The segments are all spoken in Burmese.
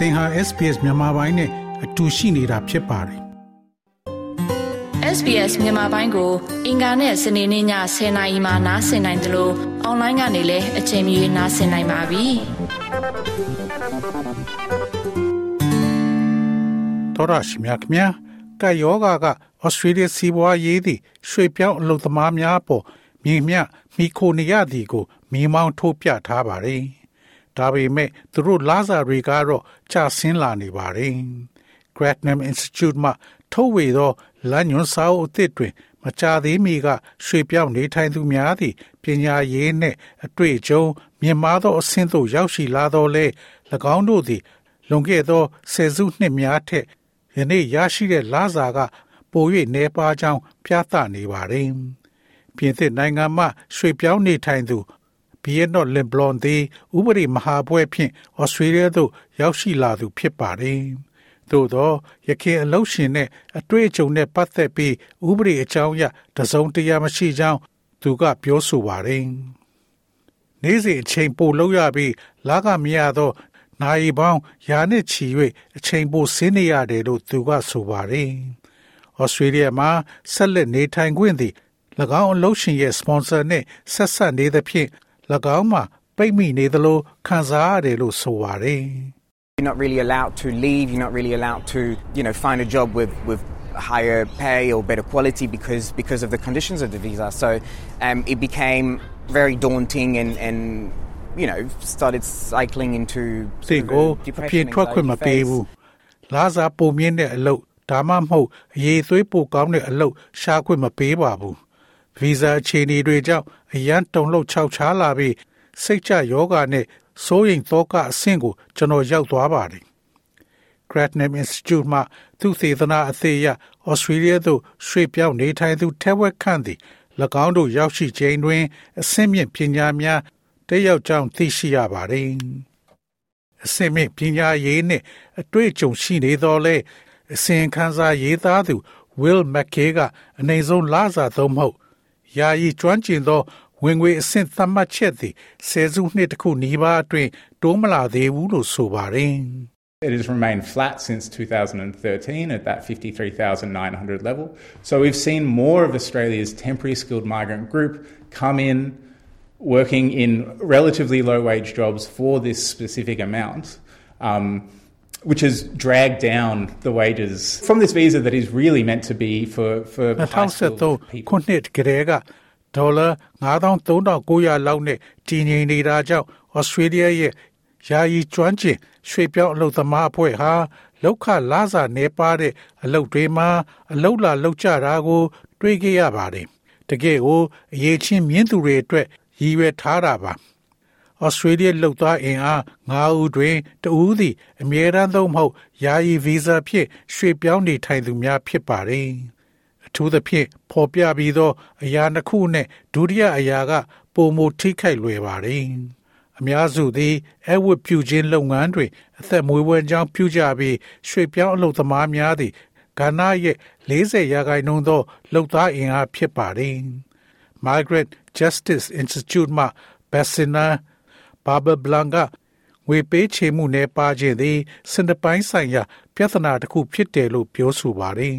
သင်ဟာ SPS မြန်မာပိုင်းနဲ့အတူရှိနေတာဖြစ်ပါတယ် SBS မြန်မာပိုင်းကို အင်ကာနဲ့စနေနေ့ည10:00နာရီမှနားဆင်နိုင်တယ်လို့အွန်လိုင်းကနေလည်းအချိန်မီနားဆင်နိုင်ပါပြီ။တော်ရရှိမြခင်ဗျာကယောဂါကဩစတြေးလျစီးပွားရေးသည့်ရွှေပြောင်းအလုပ်သမားများပေါ်မြေမြမိခိုနေရသည်ကိုမိမောင်းထိုးပြထားပါတယ်။ ဒါပေမဲ့သူတို့လာစာတွေကတော့ကျဆင်းလာနေပါတယ်။ Gratnam Institute မှထုတ်ဝေသောလမ်းညွှန်စာအုပ်အသစ်တွင် မကြာသေးမီကရွှေပြောင်းနေထိုင်သူများသည့်ပညာရေးနှင့်အတွေ့အကြုံမြင့်မားသောအဆင့်သို့ရောက်ရှိလာသောလဲ၎င်းတို့သည်လွန်ခဲ့သောဆယ်စုနှစ်များထက်ယနေ့ရရှိတဲ့လစာက ပို၍နေပါကြောင်းပြသနေပါတယ်။ပြင်သစ်နိုင်ငံမှရွှေပြောင်းနေထိုင်သူ ဘီယက်နော့လင်ဘလွန်သည်ဥပဒေမဟာပွဲဖြင့်ဩစတြေးလျသို့ရောက်ရှိလာသူဖြစ်ပါတယ်။သို့သောရခင်အလုရှင်နှင့်အတွေ့အကြုံနှင့်ပတ်သက်ပြီးဥပဒေအကြောင်းအရတစုံတရာမရှိကြောင်းသူကပြောဆိုပါတယ်။နေ့စဉ်အချိန်ပိုလောက်ရပြီးလာကမရသောနိုင်ပေါင်းရာနှစ်ချီ၍အချိန်ပိုဆင်းနေရတယ်လို့သူကဆိုပါတယ်။ဩစတြေးလျမှာဆက်လက်နေထိုင်ခွင့်သည်၎င်းအလုရှင်ရဲ့စပွန်ဆာနဲ့ဆက်ဆက်နေသဖြင့်၎ င်းမှာပိတ်မိနေသလိုခံစားရတယ်လို့ဆိုပါတယ် You're not really allowed to leave, you're not really allowed to, you know, find a job with with higher pay or better quality because because of the conditions of the visa. So um, it became very daunting and and you know started cycling into သင်ကိုအပြင်ထွက်ခွင့်မပေးဘူးလာစားပုံမြင့်တဲ့အလုပ်ဒါမှမဟုတ်အရေးသွေးပိုကောင်းတဲ့အလုပ်ရှားခွင့်မပေးပါဘူး ဗီဇာအခြေအနေတွေကြောင့်အရန်တုံလို့ခြောက်ခြားလာပြီးစိတ်ကြယောဂနဲ့စိုးရိမ်သောကအဆင့်ကိုကျွန်တော်ရောက်သွားပါတယ်။ Gratnam Institute မှသူသေသနာအသေးရဩစတြေးလျသို့ရွှေ့ပြောင်းနေထိုင်သူထက်ဝက်ခန့်သည်၎င်းတို့ရောက်ရှိခြင်းတွင်အဆင့်မြင့်ပညာများတက်ရောက်ကြောင်းသိရှိရပါတယ်။အဆင့်မြင့်ပညာရေးနှင့်အတွေ့အကြုံရှိနေသောလဲအစဉ်ခန်းစားရေးသားသူ Will McKay ကအနေဆုံးလစာသုံးမဟုတ် ယာယီကျွမ်းကျင်သောဝင်ငွေအဆင့်သတ်မှတ်ချက်သည်ဆယ်စုနှစ်တစ်ခုနီးပါးအတွင်းတိုးမလာသေးဘူးလို့ဆိုပါတယ်။ It has remained flat since 2013 at that 53,900 level. So we've seen more of Australia's temporary skilled migrant group come in working in relatively low wage jobs for this specific amount. Um, which has dragged down the wages from this visa that is really meant to be for for 2013ခုနှစ်ကလေးကဒေါ်လာ9300လောက်နဲ့တည်ငြိမ်နေတာကြောင့်ဩစတြေးလျရဲ့ယာယီကျွမ်းကျင်ရွှေပြောင်းအလုပ်သမားအဖွဲ့ဟာလောက်ခလာစာနေပါတဲ့အလုပ်တွေမှာအလုပ်လာလုပ်ကြတာကို တွေ့ကြရပါတယ်တကယ်ကိုအရေးချင်းမြင့်သူတွေအတွက်ရည်ရွယ်ထားတာပါ ဩစတြေးလျလှုပ်သားအင်အား9ဦးတွင်တဦးသည်အမြဲတမ်းသောမဟုတ်ယာယီဗီဇာဖြင့်ရွှေ့ပြောင်းနေထိုင်သူများဖြစ်ပါれ။အထူးသဖြင့်ဖော်ပြပြီးသောအရာတစ်ခုနှင့်ဒုတိယအရာကပုံမထိခိုက်လွယ်ပါれ။အများစုသည်အဝတ်ပြုခြင်းလုပ်ငန်းတွင်အသက်မွေးဝမ်းကြောင်းပြုကြပြီးရွှေ့ပြောင်းအလုပ်သမားများသည်ကဏ္ဍရဲ့40ရာခိုင်နှုန်းသောလုပ်သားအင်အားဖြစ်ပါれ။ Migrant Justice Institute မှ Bassina ဘာဘာဘလန်ကငွေပေးချေမှုနဲ့ပါခြင်းသည်စင်တပိုင်းဆိုင်ရာပြဿနာတစ်ခုဖြစ်တယ်လို့ပြောဆိုပါတယ်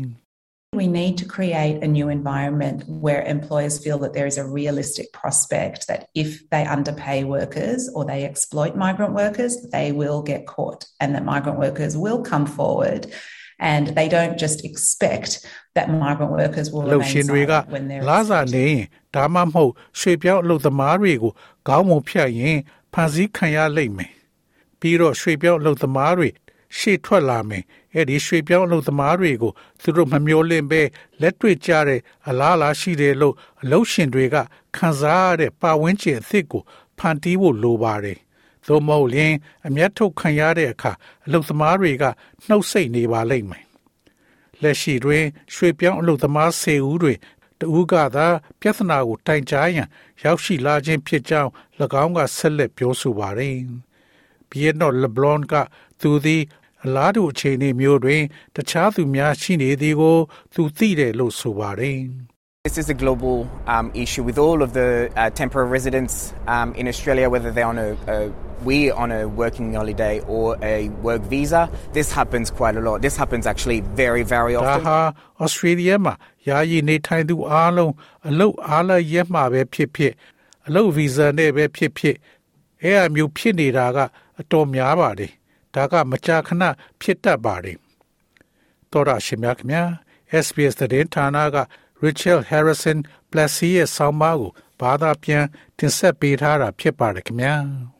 We need to create a new environment where employers feel that there is a realistic prospect that if they underpay workers or they exploit migrant workers, they will get caught and that migrant workers will come forward and they don't just expect that migrant workers will remain silent when they're လာစာနေဒါမှမဟုတ်ရွှေပြောင်းအလုပ်သမားတွေကိုခေါင်းမဖြတ်ရင် ဖန်ဆီးခံရလိမ့်မယ်ပြီးတော့ရွှေပြောင်းအလုပ်သမားတွေရှေ့ထွက်လာမယ်အဲ့ဒီရွှေပြောင်းအလုပ်သမားတွေကိုသူတို့မမျောလင့်ပဲလက်တွေ့ကြတဲ့အလားအလာရှိတယ်လို့အလုပ်ရှင်တွေကခံစားရတဲ့ပါဝင်ကျင်အသစ်ကိုဖန်တီးဖို့လိုပါတယ်သို့မဟုတ်ရင်အမျက်ထုတ်ခံရတဲ့အခါအလုပ်သမားတွေကနှုတ်ဆက်နေပါလိမ့်မယ်လက်ရှိတွင်ရွှေပြောင်းအလုပ်သမား10ဦးတွင် တဦးကသာပြဿနာကိုတိုင်ကြားရန် ရောက်ရှိလာခြင်းဖြစ်ကြောင်း၎င်းကဆက်လက်ပြောဆိုပါတယ်။ဘီယက်နော်လဘလွန်ကသူသည်အလားတူအခြေအနေမျိုးတွင် တခြားသူများရှိနေသည်ကို သူသိတယ်လို့ဆိုပါတယ်။ This is a global um, issue with all of the uh, temporary residents um, in Australia, whether they're on a, a we're on a working holiday or a work visa, this happens quite a lot. This happens actually very, very ဒါ often. ဟာဩစတြေးလျမှာယာယီနေထိုင်သူအားလုံးအလုတ်အားလည်းရက်မှာပဲဖြစ်ဖြစ်အလုတ်ဗီဇာနဲ့ပဲဖြစ်ဖြစ်အဲအမျိုးဖြစ်နေတာကအတော်များပါတယ်ဒါကမကြာခဏဖြစ်တတ်ပါတယ်တော်ရရှိမြခင်များ SBS သတင်းဌာနက Rachel Harrison Plessy ရဲ့ဆောင်းပါးကိုဘာသာပြန်တင်ဆက်ပေးထားတာဖြစ်ပါတယ်ခင်ဗျာ